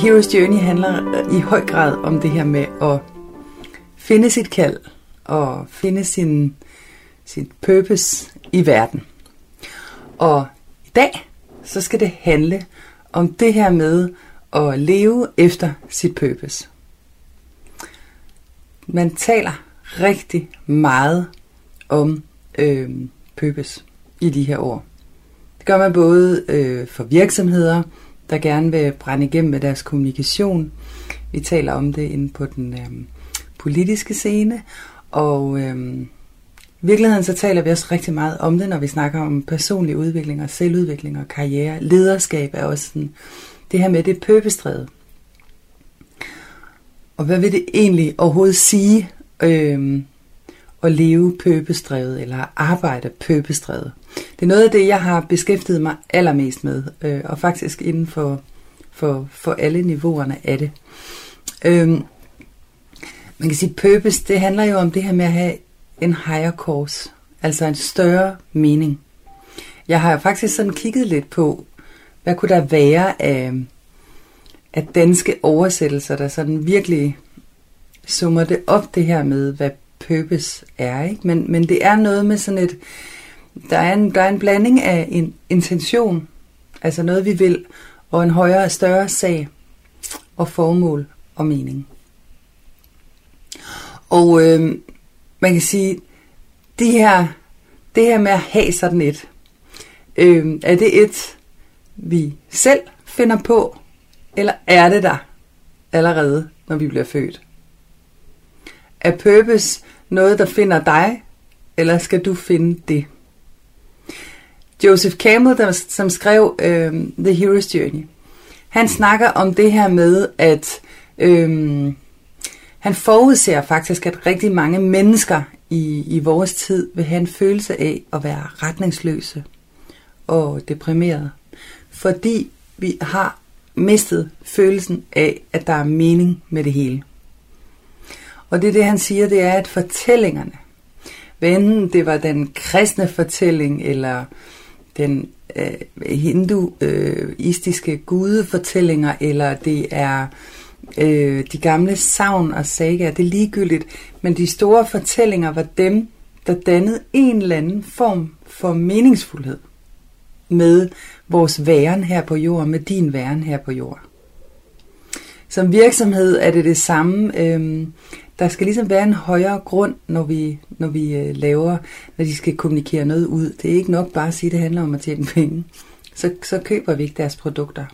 Hero's Journey handler øh, i høj grad om det her med at finde sit kald og finde sin, sin purpose i verden. Og i dag, så skal det handle om det her med at leve efter sit purpose. Man taler rigtig meget om øh, purpose i de her år. Det gør man både øh, for virksomheder, der gerne vil brænde igennem med deres kommunikation. Vi taler om det inde på den øh, politiske scene, og øh, i virkeligheden så taler vi også rigtig meget om det, når vi snakker om personlig udvikling og selvudvikling og karriere. Lederskab er også sådan, det her med det pøbestræde. Og hvad vil det egentlig overhovedet sige øh, at leve pøbestrevet eller arbejde pøbestrevet. Det er noget af det, jeg har beskæftiget mig allermest med, øh, og faktisk inden for, for, for alle niveauerne af det. Øh, man kan sige, purpose, det handler jo om det her med at have en higher course, altså en større mening. Jeg har faktisk sådan kigget lidt på, hvad kunne der være af, af danske oversættelser, der sådan virkelig summer det op det her med, hvad purpose er. Ikke? Men, men det er noget med sådan et, der er en, der er en blanding af en intention, altså noget vi vil, og en højere og større sag, og formål og mening. Og øh, man kan sige, det her, det her med at have sådan et, øh, er det et, vi selv finder på, eller er det der allerede, når vi bliver født? Er purpose noget, der finder dig, eller skal du finde det? Joseph Campbell, der, som skrev øh, The Hero's Journey, han snakker om det her med, at øh, han forudser faktisk, at rigtig mange mennesker i, i vores tid vil have en følelse af at være retningsløse og deprimeret, fordi vi har mistet følelsen af, at der er mening med det hele. Og det er det, han siger, det er, at fortællingerne, hvad enten det var den kristne fortælling, eller den øh, hinduistiske øh, gudefortællinger, eller det er øh, de gamle savn og sager, det er ligegyldigt, men de store fortællinger var dem, der dannede en eller anden form for meningsfuldhed med vores væren her på jorden, med din væren her på jorden. Som virksomhed er det det samme. Øh, der skal ligesom være en højere grund, når vi, når vi øh, laver, når de skal kommunikere noget ud. Det er ikke nok bare at sige, at det handler om at tjene penge. Så, så køber vi ikke deres produkter.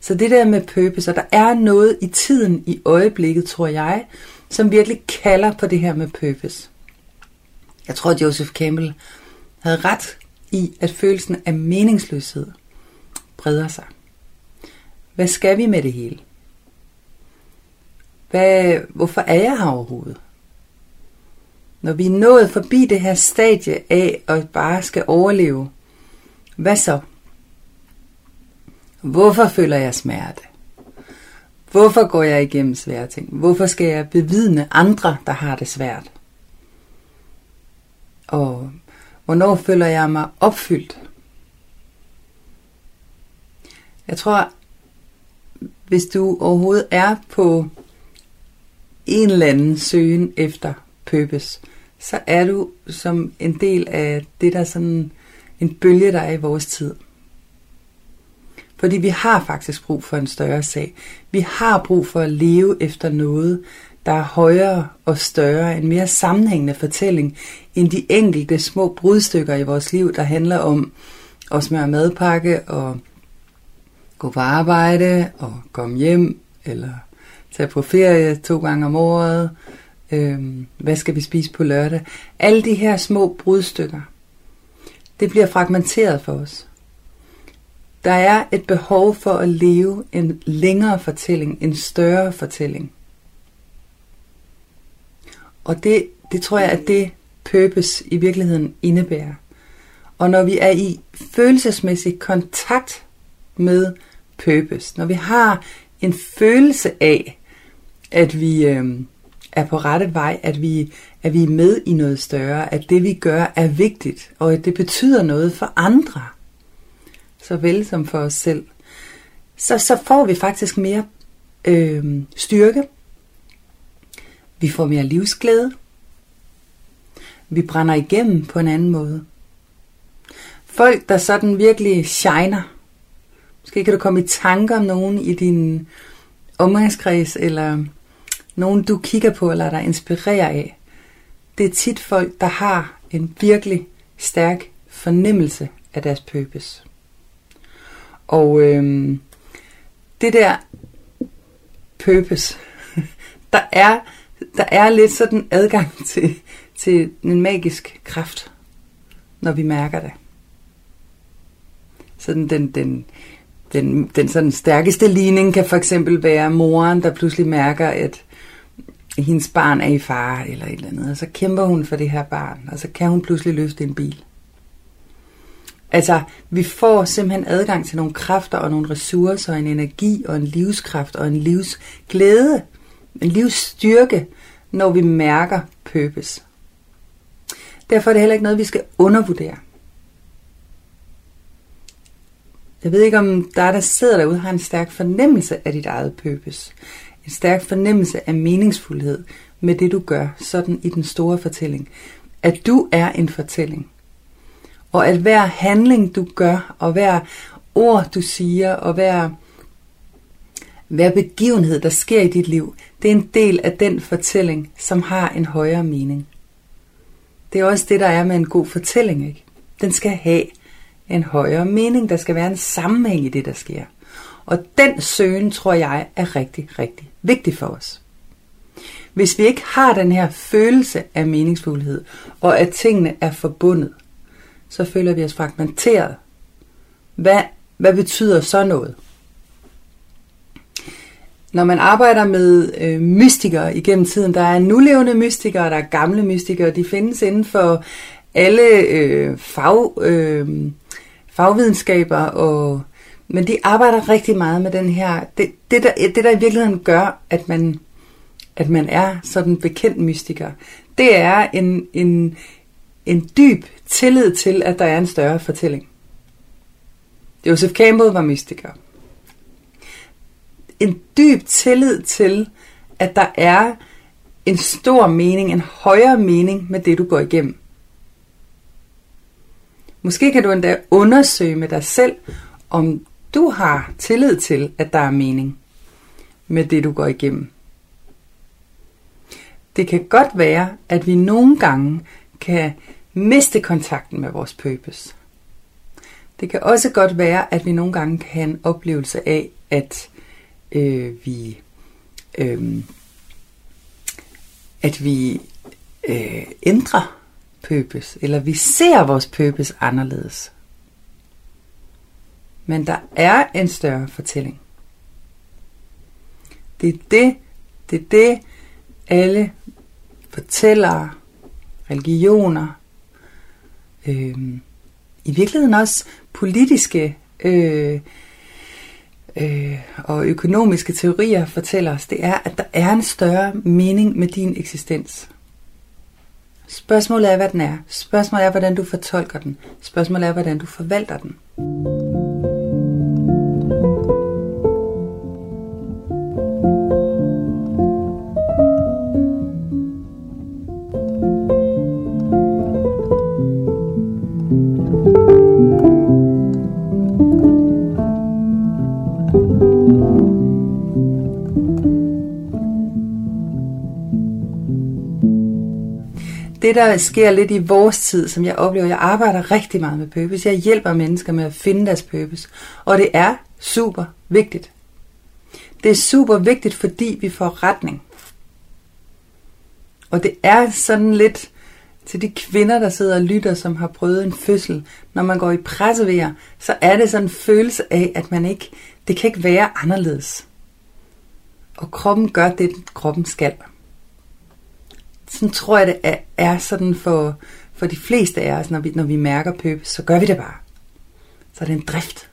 Så det der med purpose, og der er noget i tiden, i øjeblikket, tror jeg, som virkelig kalder på det her med purpose. Jeg tror, at Joseph Campbell havde ret i, at følelsen af meningsløshed breder sig. Hvad skal vi med det hele? Hvad, hvorfor er jeg her overhovedet? Når vi er nået forbi det her stadie af at bare skal overleve, hvad så? Hvorfor føler jeg smerte? Hvorfor går jeg igennem svære ting? Hvorfor skal jeg bevidne andre, der har det svært? Og hvornår føler jeg mig opfyldt? Jeg tror, hvis du overhovedet er på en eller anden søgen efter purpose, så er du som en del af det, der er sådan en bølge, der er i vores tid. Fordi vi har faktisk brug for en større sag. Vi har brug for at leve efter noget, der er højere og større, en mere sammenhængende fortælling, end de enkelte små brudstykker i vores liv, der handler om at smøre madpakke og gå på arbejde og komme hjem, eller tage på ferie to gange om året, øh, hvad skal vi spise på lørdag. Alle de her små brudstykker, det bliver fragmenteret for os. Der er et behov for at leve en længere fortælling, en større fortælling. Og det, det tror jeg, at det purpose i virkeligheden indebærer. Og når vi er i følelsesmæssig kontakt med purpose, når vi har en følelse af, at vi øh, er på rette vej, at vi, at vi er med i noget større, at det vi gør er vigtigt, og at det betyder noget for andre, såvel som for os selv, så, så får vi faktisk mere øh, styrke, vi får mere livsglæde, vi brænder igennem på en anden måde. Folk, der sådan virkelig shiner, måske kan du komme i tanker om nogen i din omgangskreds, eller nogen du kigger på eller der inspirerer af. Det er tit folk, der har en virkelig stærk fornemmelse af deres purpose. Og øhm, det der purpose, der er, der er lidt sådan adgang til, til en magisk kraft, når vi mærker det. Sådan den, den, den, den sådan stærkeste ligning kan for eksempel være moren, der pludselig mærker, at hendes barn er i fare eller et eller andet, og så kæmper hun for det her barn, og så kan hun pludselig løfte en bil. Altså, vi får simpelthen adgang til nogle kræfter og nogle ressourcer, og en energi og en livskraft og en livsglæde, en livsstyrke, når vi mærker purpose. Derfor er det heller ikke noget, vi skal undervurdere. Jeg ved ikke, om der, der sidder derude, har en stærk fornemmelse af dit eget purpose. En stærk fornemmelse af meningsfuldhed med det, du gør, sådan i den store fortælling. At du er en fortælling. Og at hver handling, du gør, og hver ord, du siger, og hver, hver begivenhed, der sker i dit liv, det er en del af den fortælling, som har en højere mening. Det er også det, der er med en god fortælling. Ikke? Den skal have en højere mening. Der skal være en sammenhæng i det, der sker. Og den søgen, tror jeg, er rigtig, rigtig vigtig for os. Hvis vi ikke har den her følelse af meningsfuldhed, og at tingene er forbundet, så føler vi os fragmenteret. Hvad, hvad betyder så noget? Når man arbejder med øh, mystikere igennem tiden, der er nulevende mystikere, der er gamle mystikere, de findes inden for alle øh, fag, øh, fagvidenskaber, og, men de arbejder rigtig meget med den her, det, det, der, det der i virkeligheden gør, at man, at man er sådan bekendt mystiker, det er en, en, en dyb tillid til, at der er en større fortælling. Joseph Campbell var mystiker. En dyb tillid til, at der er en stor mening, en højere mening med det, du går igennem. Måske kan du endda undersøge med dig selv, om du har tillid til, at der er mening med det, du går igennem. Det kan godt være, at vi nogle gange kan miste kontakten med vores purpose. Det kan også godt være, at vi nogle gange kan have en oplevelse af, at øh, vi øh, at vi øh, ændrer purpose, eller vi ser vores purpose anderledes. Men der er en større fortælling. Det er det, det er det, alle fortællere, religioner, øh, i virkeligheden også politiske øh, øh, og økonomiske teorier fortæller os, det er, at der er en større mening med din eksistens. Spørgsmålet er, hvad den er. Spørgsmålet er, hvordan du fortolker den. Spørgsmålet er, hvordan du forvalter den. Det, der sker lidt i vores tid, som jeg oplever, jeg arbejder rigtig meget med purpose. Jeg hjælper mennesker med at finde deres purpose. Og det er super vigtigt. Det er super vigtigt, fordi vi får retning. Og det er sådan lidt til de kvinder, der sidder og lytter, som har prøvet en fødsel. Når man går i pressevejr, så er det sådan en følelse af, at man ikke, det kan ikke være anderledes. Og kroppen gør det, kroppen skal. Sådan tror jeg, det er, er sådan for, for de fleste af os, når vi, når vi mærker pøbes, så gør vi det bare. Så er det en drift.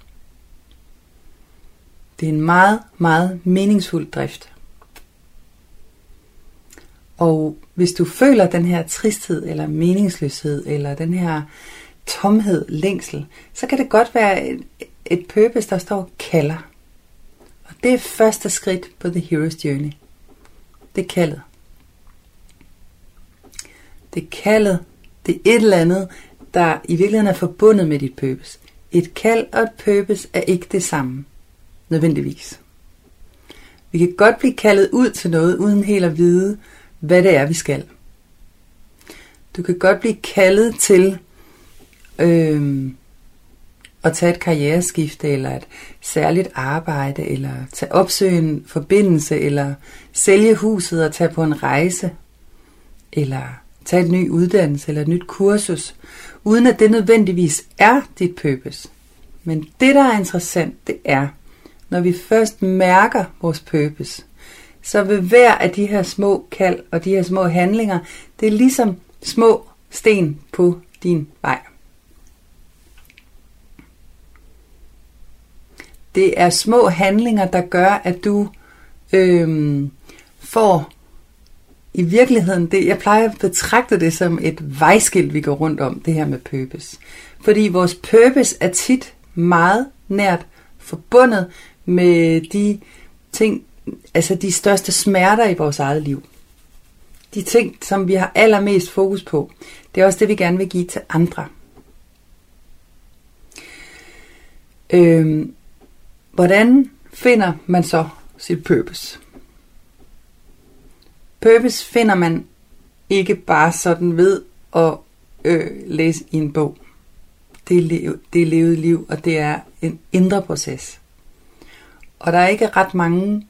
Det er en meget, meget meningsfuld drift. Og hvis du føler den her tristhed, eller meningsløshed, eller den her tomhed, længsel, så kan det godt være et, et purpose, der står og kalder. Og det er første skridt på The Hero's Journey. Det er kaldet. Det er kaldet. Det er et eller andet, der i virkeligheden er forbundet med dit purpose. Et kald og et purpose er ikke det samme. Nødvendigvis. Vi kan godt blive kaldet ud til noget, uden helt at vide, hvad det er, vi skal. Du kan godt blive kaldet til øh, at tage et karriereskifte, eller et særligt arbejde, eller tage opsøge en forbindelse, eller sælge huset og tage på en rejse, eller tage en ny uddannelse eller et nyt kursus, uden at det nødvendigvis er dit purpose. Men det, der er interessant, det er, når vi først mærker vores purpose, så vil hver af de her små kald og de her små handlinger, det er ligesom små sten på din vej. Det er små handlinger, der gør, at du øhm, får i virkeligheden, det, jeg plejer at betragte det som et vejskilt, vi går rundt om, det her med purpose. Fordi vores purpose er tit meget nært forbundet med de ting, altså de største smerter i vores eget liv. De ting, som vi har allermest fokus på, det er også det, vi gerne vil give til andre. Øhm, hvordan finder man så sit purpose? Purpose finder man ikke bare sådan ved at øh, læse i en bog. Det er, lev, det er levet liv, og det er en indre proces. Og der er ikke ret mange,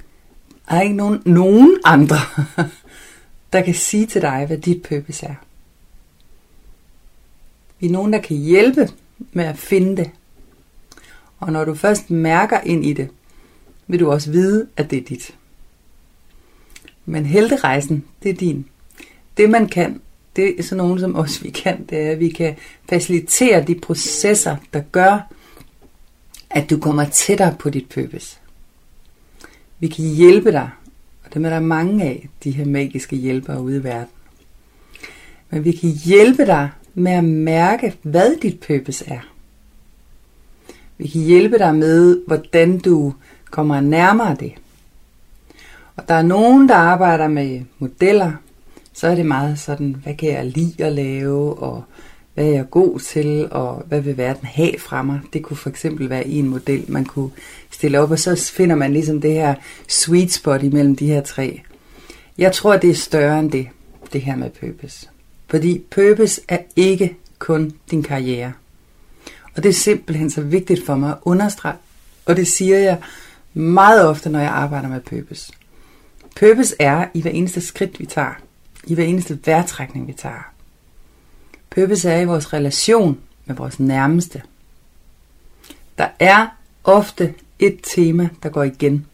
der er ikke nogen, nogen andre, der kan sige til dig, hvad dit purpose er. Vi er nogen, der kan hjælpe med at finde det. Og når du først mærker ind i det, vil du også vide, at det er dit. Men helterejsen, det er din. Det man kan, det er sådan nogen som os, vi kan, det er, at vi kan facilitere de processer, der gør, at du kommer tættere på dit purpose. Vi kan hjælpe dig, og dem er der mange af, de her magiske hjælpere ude i verden. Men vi kan hjælpe dig med at mærke, hvad dit purpose er. Vi kan hjælpe dig med, hvordan du kommer nærmere det. Og der er nogen, der arbejder med modeller, så er det meget sådan, hvad kan jeg lide at lave, og hvad er jeg god til, og hvad vil verden have fra mig. Det kunne for eksempel være en model, man kunne stille op, og så finder man ligesom det her sweet spot imellem de her tre. Jeg tror, det er større end det, det her med purpose. Fordi purpose er ikke kun din karriere. Og det er simpelthen så vigtigt for mig at understrege, og det siger jeg meget ofte, når jeg arbejder med purpose. Purpose er i hver eneste skridt, vi tager. I hver eneste vejrtrækning, vi tager. Purpose er i vores relation med vores nærmeste. Der er ofte et tema, der går igen.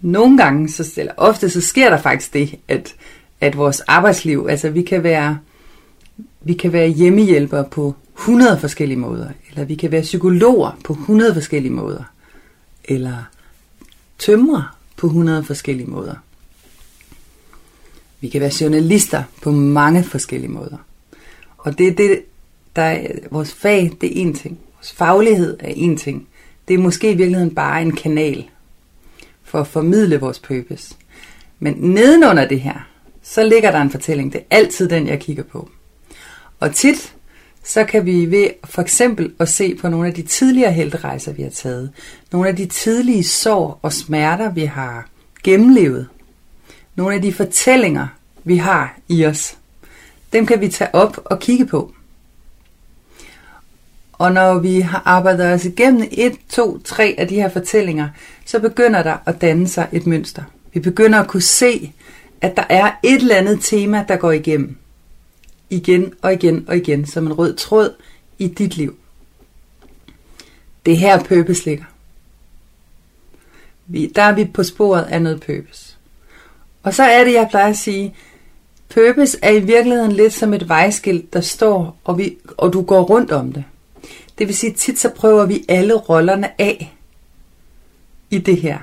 Nogle gange, så, eller ofte, så sker der faktisk det, at, at vores arbejdsliv, altså vi kan være, vi kan være hjemmehjælpere på 100 forskellige måder, eller vi kan være psykologer på 100 forskellige måder, eller tømrer på 100 forskellige måder. Vi kan være journalister på mange forskellige måder. Og det er det, der er, vores fag, det er en ting. Vores faglighed er en ting. Det er måske i virkeligheden bare en kanal for at formidle vores purpose. Men nedenunder det her, så ligger der en fortælling. Det er altid den, jeg kigger på. Og tit, så kan vi ved for eksempel at se på nogle af de tidligere helterejser, vi har taget. Nogle af de tidlige sår og smerter, vi har gennemlevet. Nogle af de fortællinger, vi har i os. Dem kan vi tage op og kigge på. Og når vi har arbejdet os igennem et, to, tre af de her fortællinger, så begynder der at danne sig et mønster. Vi begynder at kunne se, at der er et eller andet tema, der går igennem igen og igen og igen som en rød tråd i dit liv. Det her purpose ligger. Vi, der er vi på sporet af noget purpose. Og så er det, jeg plejer at sige, purpose er i virkeligheden lidt som et vejskilt, der står, og, vi, og du går rundt om det. Det vil sige, tit så prøver vi alle rollerne af i det her.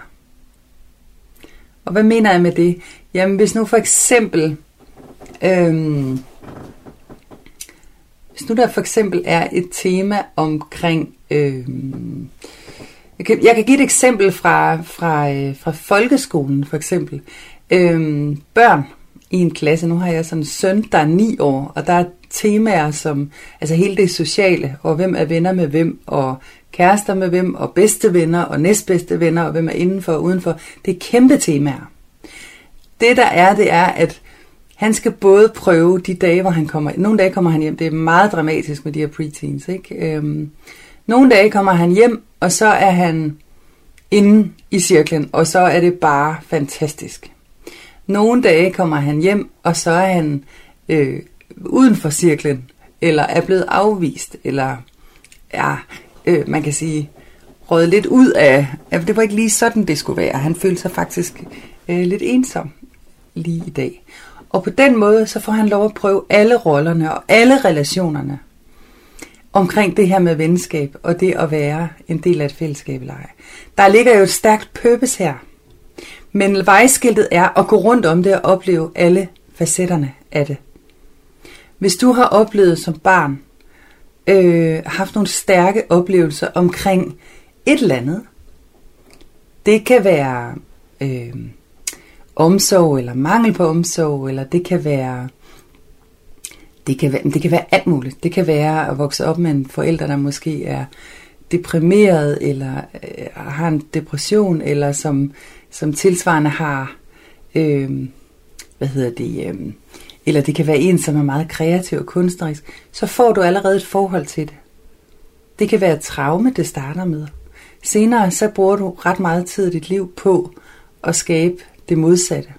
Og hvad mener jeg med det? Jamen hvis nu for eksempel, øhm, hvis nu der for eksempel er et tema omkring, Øh, jeg, kan, jeg kan give et eksempel fra, fra, øh, fra folkeskolen for eksempel. Øh, børn i en klasse, nu har jeg sådan en søn, der er ni år, og der er temaer som, altså hele det sociale, og hvem er venner med hvem, og kærester med hvem, og bedste venner, og næstbedste venner, og hvem er indenfor og udenfor. Det er kæmpe temaer. Det der er, det er, at han skal både prøve de dage, hvor han kommer, nogle dage kommer han hjem, det er meget dramatisk med de her preteens, ikke? Øhm, nogle dage kommer han hjem, og så er han inde i cirklen, og så er det bare fantastisk. Nogle dage kommer han hjem, og så er han øh, uden for cirklen, eller er blevet afvist, eller er, øh, man kan sige, røget lidt ud af, at det var ikke lige sådan, det skulle være. Han følte sig faktisk øh, lidt ensom lige i dag. Og på den måde, så får han lov at prøve alle rollerne og alle relationerne omkring det her med venskab og det at være en del af et fællesskab eller ej. Der ligger jo et stærkt purpose her. Men vejskiltet er at gå rundt om det og opleve alle facetterne af det. Hvis du har oplevet som barn, øh, haft nogle stærke oplevelser omkring et eller andet, det kan være øh, omsorg eller mangel på omsorg, eller det kan være det kan, være, det kan være alt muligt. Det kan være at vokse op med en forælder, der måske er deprimeret, eller øh, har en depression, eller som, som tilsvarende har, øh, hvad hedder det, øh, eller det kan være en, som er meget kreativ og kunstnerisk, så får du allerede et forhold til det. Det kan være et traume, det starter med. Senere så bruger du ret meget tid i dit liv på at skabe det modsatte.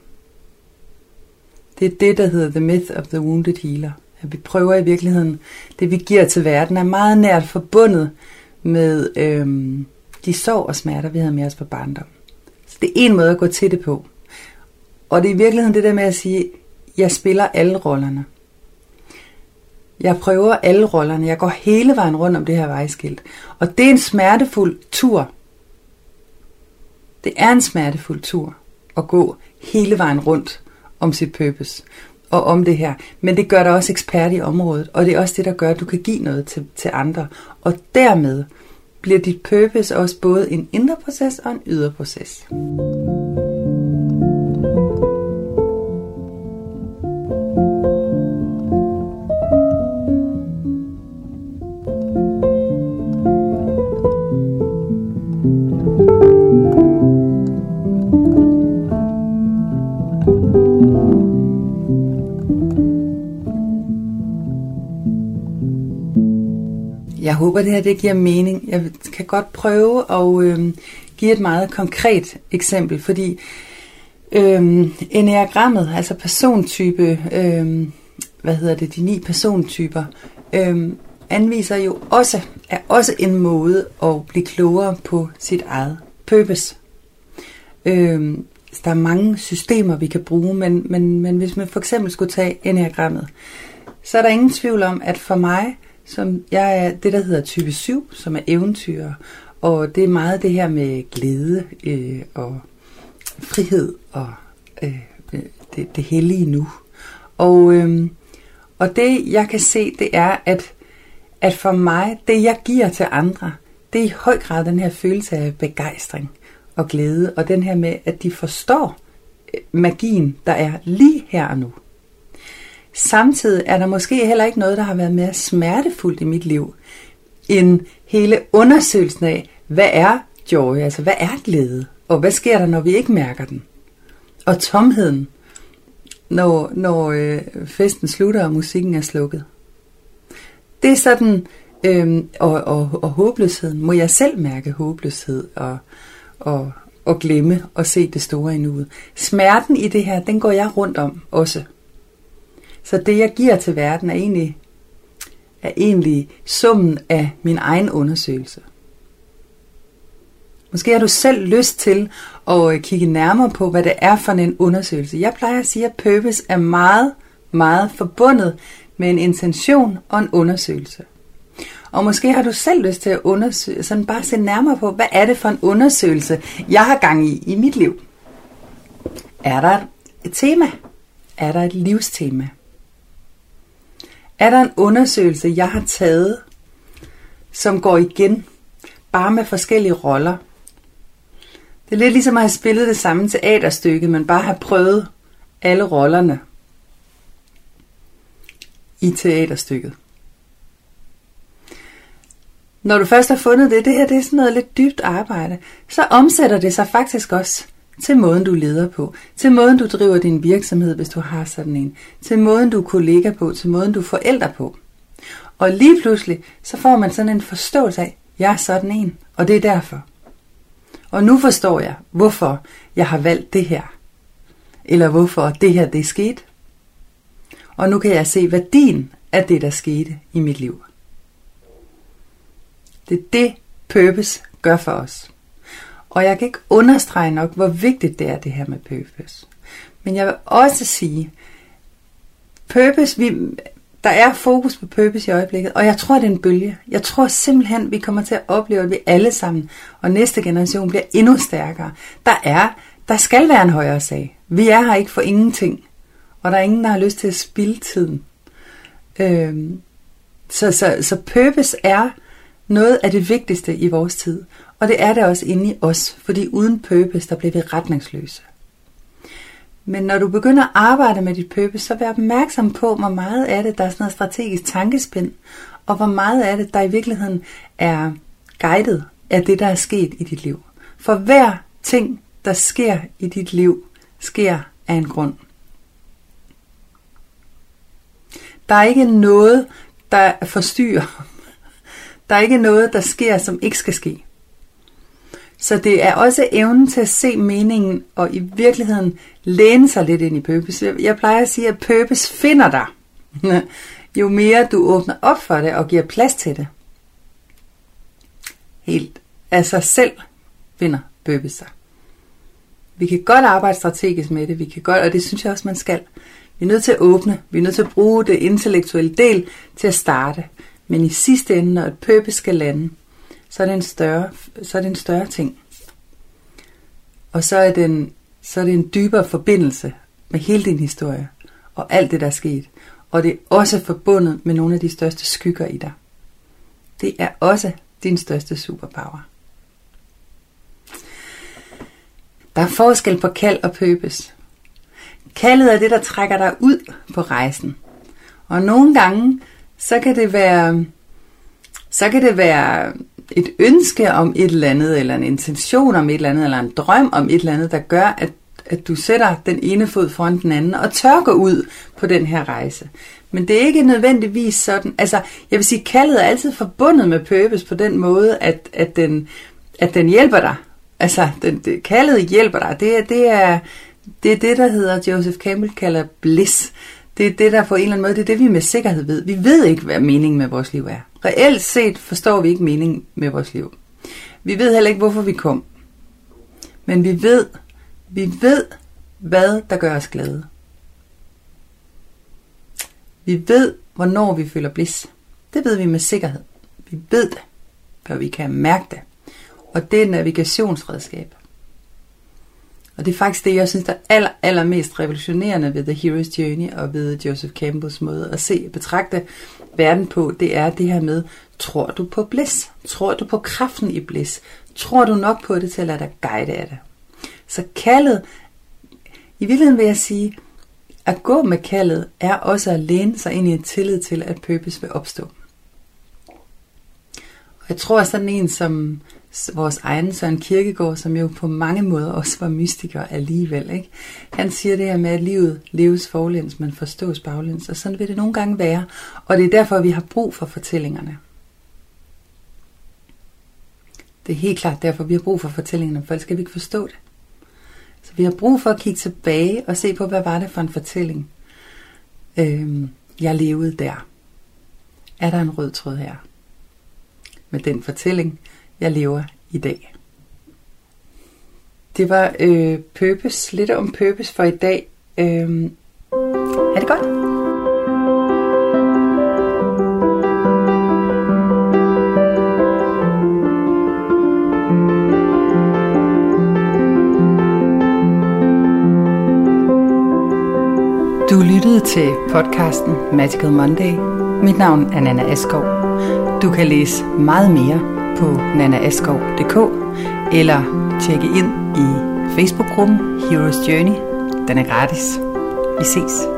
Det er det, der hedder The Myth of the Wounded Healer. At vi prøver i virkeligheden, det vi giver til verden, er meget nært forbundet med øhm, de sorg og smerter, vi havde med os på barndom. Så det er en måde at gå til det på. Og det er i virkeligheden det der med at sige, jeg spiller alle rollerne. Jeg prøver alle rollerne. Jeg går hele vejen rundt om det her vejskilt. Og det er en smertefuld tur. Det er en smertefuld tur at gå hele vejen rundt om sit purpose og om det her. Men det gør dig også ekspert i området, og det er også det, der gør, at du kan give noget til, til andre. Og dermed bliver dit purpose også både en indre proces og en ydre proces. Håber, det her det giver mening. Jeg kan godt prøve at øh, give et meget konkret eksempel, fordi øh, enagrammet, altså persontype, øh, hvad hedder det, de ni persontyper, øh, anviser jo også, er også en måde at blive klogere på sit eget purpose. Øh, der er mange systemer, vi kan bruge, men, men, men hvis man for eksempel skulle tage enagrammet, så er der ingen tvivl om, at for mig, som jeg er det, der hedder type 7, som er eventyr. Og det er meget det her med glæde øh, og frihed og øh, det, det hellige nu. Og, øh, og det jeg kan se, det er, at, at for mig, det jeg giver til andre, det er i høj grad den her følelse af begejstring og glæde, og den her med, at de forstår øh, magien, der er lige her og nu. Samtidig er der måske heller ikke noget, der har været mere smertefuldt i mit liv, end hele undersøgelsen af, hvad er joy, altså hvad er glæde, og hvad sker der, når vi ikke mærker den? Og tomheden, når, når øh, festen slutter og musikken er slukket. Det er sådan, øh, og, og, og håbløsheden. Må jeg selv mærke håbløshed og, og, og glemme og se det store i nuet. Smerten i det her, den går jeg rundt om også. Så det, jeg giver til verden, er egentlig, er egentlig summen af min egen undersøgelse. Måske har du selv lyst til at øh, kigge nærmere på, hvad det er for en undersøgelse. Jeg plejer at sige, at purpose er meget, meget forbundet med en intention og en undersøgelse. Og måske har du selv lyst til at undersøge, sådan bare se nærmere på, hvad er det for en undersøgelse, jeg har gang i i mit liv. Er der et tema? Er der et livstema? Er der en undersøgelse, jeg har taget, som går igen, bare med forskellige roller? Det er lidt ligesom at have spillet det samme teaterstykke, men bare have prøvet alle rollerne i teaterstykket. Når du først har fundet det, det her det er sådan noget lidt dybt arbejde, så omsætter det sig faktisk også til måden, du leder på, til måden, du driver din virksomhed, hvis du har sådan en, til måden, du er kollega på, til måden, du er forældre på. Og lige pludselig, så får man sådan en forståelse af, jeg er sådan en, og det er derfor. Og nu forstår jeg, hvorfor jeg har valgt det her. Eller hvorfor det her det er sket. Og nu kan jeg se værdien af det, der skete i mit liv. Det er det, purpose gør for os. Og jeg kan ikke understrege nok, hvor vigtigt det er, det her med purpose. Men jeg vil også sige, purpose, vi, der er fokus på purpose i øjeblikket, og jeg tror, det er en bølge. Jeg tror simpelthen, vi kommer til at opleve, at vi alle sammen, og næste generation bliver endnu stærkere. Der er, der skal være en højere sag. Vi er her ikke for ingenting, og der er ingen, der har lyst til at spilde tiden. Øhm, så, så, så purpose er noget af det vigtigste i vores tid. Og det er det også inde i os, fordi uden purpose, der bliver vi retningsløse. Men når du begynder at arbejde med dit purpose, så vær opmærksom på, hvor meget af det, der er sådan noget strategisk tankespind, og hvor meget af det, der i virkeligheden er guidet af det, der er sket i dit liv. For hver ting, der sker i dit liv, sker af en grund. Der er ikke noget, der forstyrrer. Der er ikke noget, der sker, som ikke skal ske. Så det er også evnen til at se meningen og i virkeligheden læne sig lidt ind i purpose. Jeg plejer at sige, at purpose finder dig, jo mere du åbner op for det og giver plads til det. Helt af sig selv finder purpose sig. Vi kan godt arbejde strategisk med det, vi kan godt, og det synes jeg også, man skal. Vi er nødt til at åbne, vi er nødt til at bruge det intellektuelle del til at starte. Men i sidste ende, når et purpose skal lande, så er det en større, så er det en større ting. Og så er, den, så er det en dybere forbindelse med hele din historie og alt det, der er sket. Og det er også forbundet med nogle af de største skygger i dig. Det er også din største superpower. Der er forskel på kald og pøbes. Kaldet er det, der trækker dig ud på rejsen. Og nogle gange, så kan det være, så kan det være et ønske om et eller andet, eller en intention om et eller andet, eller en drøm om et eller andet, der gør, at, at du sætter den ene fod foran den anden og tør gå ud på den her rejse. Men det er ikke nødvendigvis sådan, altså jeg vil sige, kaldet er altid forbundet med purpose på den måde, at, at, den, at den hjælper dig. Altså, den, det, kaldet hjælper dig. Det, er, det, er, det er det, der hedder, Joseph Campbell kalder bliss. Det er det, der på en eller anden måde, det er det, vi med sikkerhed ved. Vi ved ikke, hvad meningen med vores liv er. Reelt set forstår vi ikke meningen med vores liv. Vi ved heller ikke, hvorfor vi kom. Men vi ved, vi ved, hvad der gør os glade. Vi ved, hvornår vi føler blis. Det ved vi med sikkerhed. Vi ved det, for vi kan mærke det. Og det er navigationsredskab. Og det er faktisk det, jeg synes, der er aller, allermest revolutionerende ved The Hero's Journey og ved Joseph Campbells måde at se og betragte verden på, det er det her med, tror du på bliss? Tror du på kraften i bliss? Tror du nok på det til at lade dig guide af det? Så kaldet, i virkeligheden vil jeg sige, at gå med kaldet er også at læne sig ind i en tillid til, at purpose vil opstå. Og jeg tror, at sådan en som vores egen Søren Kirkegaard, som jo på mange måder også var mystiker alligevel. Ikke? Han siger det her med, at livet leves forlæns, men forstås baglæns, og sådan vil det nogle gange være. Og det er derfor, vi har brug for fortællingerne. Det er helt klart derfor, vi har brug for fortællingerne, for ellers skal vi ikke forstå det. Så vi har brug for at kigge tilbage og se på, hvad var det for en fortælling. øhm, jeg levede der. Er der en rød tråd her? Med den fortælling, jeg lever i dag. Det var øh, purpose, lidt om purpose for i dag. Øh, er det godt? Du lyttede til podcasten Magical Monday. Mit navn er Nana Askov. Du kan læse meget mere på nanaaskov.dk eller tjekke ind i Facebook-gruppen Heroes Journey. Den er gratis. Vi ses.